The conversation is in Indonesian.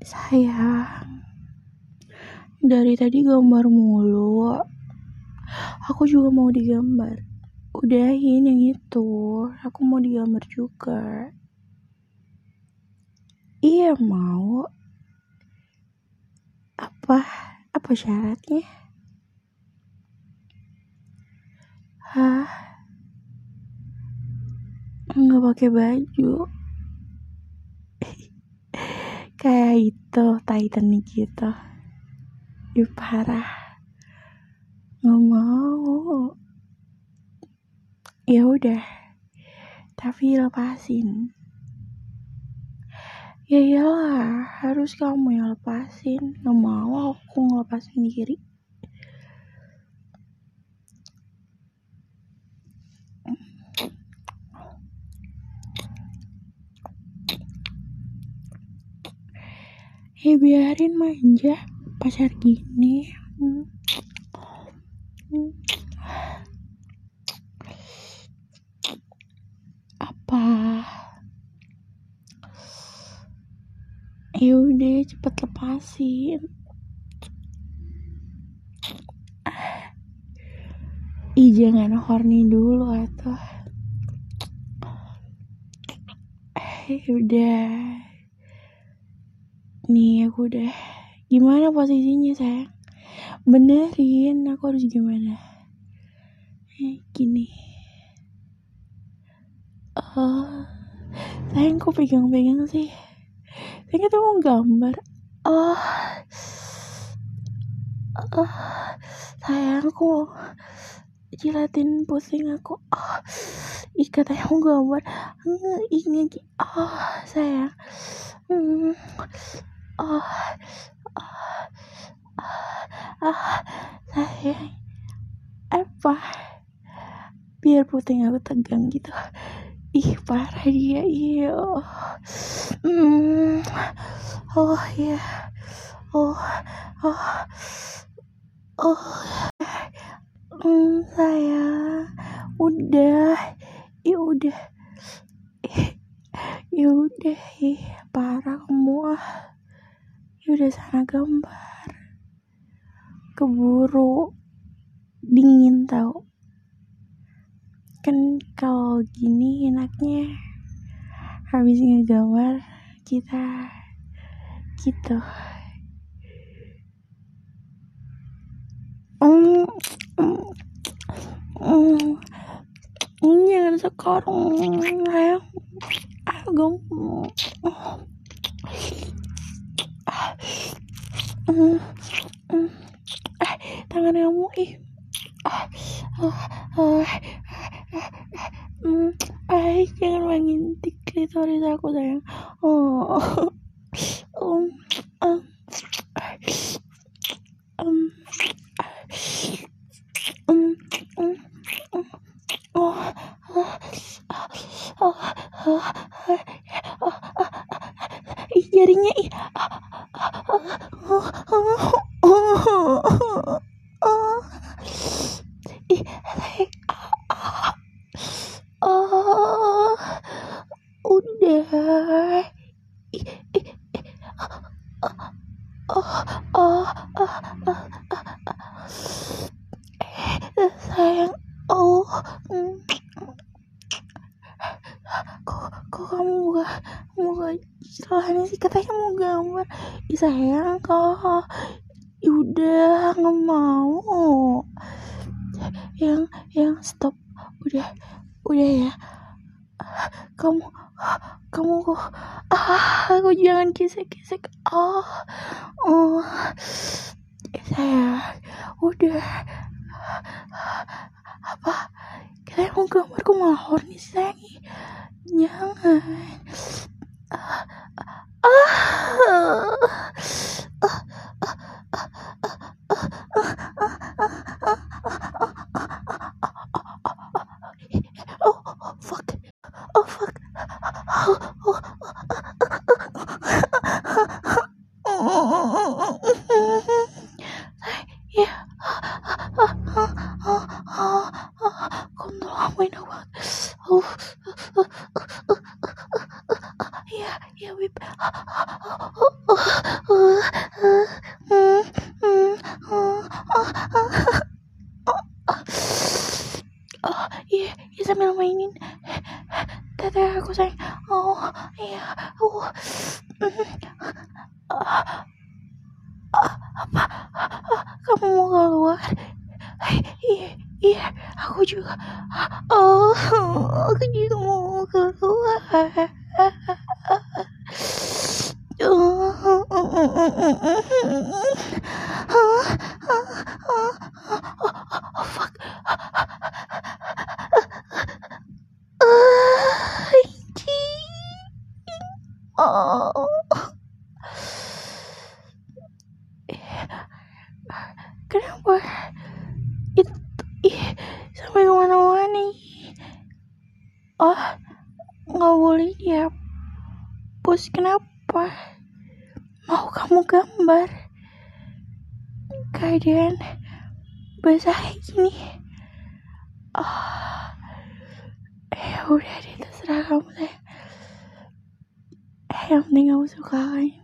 Sayang, dari tadi gambar mulu. Aku juga mau digambar. Udahin yang itu. Aku mau digambar juga. Iya mau. Apa? Apa syaratnya? Hah? Nggak pakai baju kayak itu Titanic gitu. Ih, parah. Nggak mau. Ya udah. Tapi lepasin. Ya iyalah harus kamu yang lepasin. Nggak mau aku ngelepasin diri ya biarin manja pacar gini. Hmm. Apa? Ya udah cepet lepasin. Ih jangan horny dulu atau Eh udah Nih aku udah Gimana posisinya sayang? Benerin aku harus gimana? Eh, Gini. Oh Sayang kok pegang-pegang sih? Sayang kita mau gambar. Oh Oh Sayang aku jilatin pusing aku. Oh ih katanya mau gambar. Lagi oh sayang. Hmm. Oh oh ah sayang apa? Biar puting aku tegang gitu. Ih parah dia iya. Hmm. oh ya oh oh oh hmm, sayang udah ya udah. Ya udah ih parah ah ya udah sana gambar. Keburu. Dingin tau. Kan kalau gini enaknya. Habis ngegambar kita gitu. Mm, mm, mm. jangan sekarang ayo ayo gampang mm, mm. eh tangan kamu ih ah, ah, ah, mm, eh jangan mengintip klitoris aku sayang oh um, um, um, um, um, um, oh, ah, ah, ah, ah, ah, ah, ih jarinya ih ah, ah, ah, oh, oh, oh, oh. Ih ah, ah, udah. Ih, ih, oh, oh, oh, Eh, sayang. Kok kok kamu sih? Katanya mau sayang kok. Udah nggak mau yang yang stop. Udah udah ya. Kamu kamu ah aku jangan kisik-kisik. Oh oh. Sayang udah apa? Kita mau gambar kok malah horny sayang jangan. Ah, ah, Oh, iya, iya sambil mainin teteh aku sayang. Oh, iya. Uh. Apa? Kamu mau keluar? Iya, iya. Aku juga. Oh, aku juga mau keluar. Fuck. Oh. Kenapa? Itu ih, sampai ke mana-mana. Oh, nggak boleh ya. Bos, kenapa? Mau kamu gambar? Keadaan kayak gini. Oh, eh udah deh terserah kamu deh. Eh, yang penting kamu suka kan?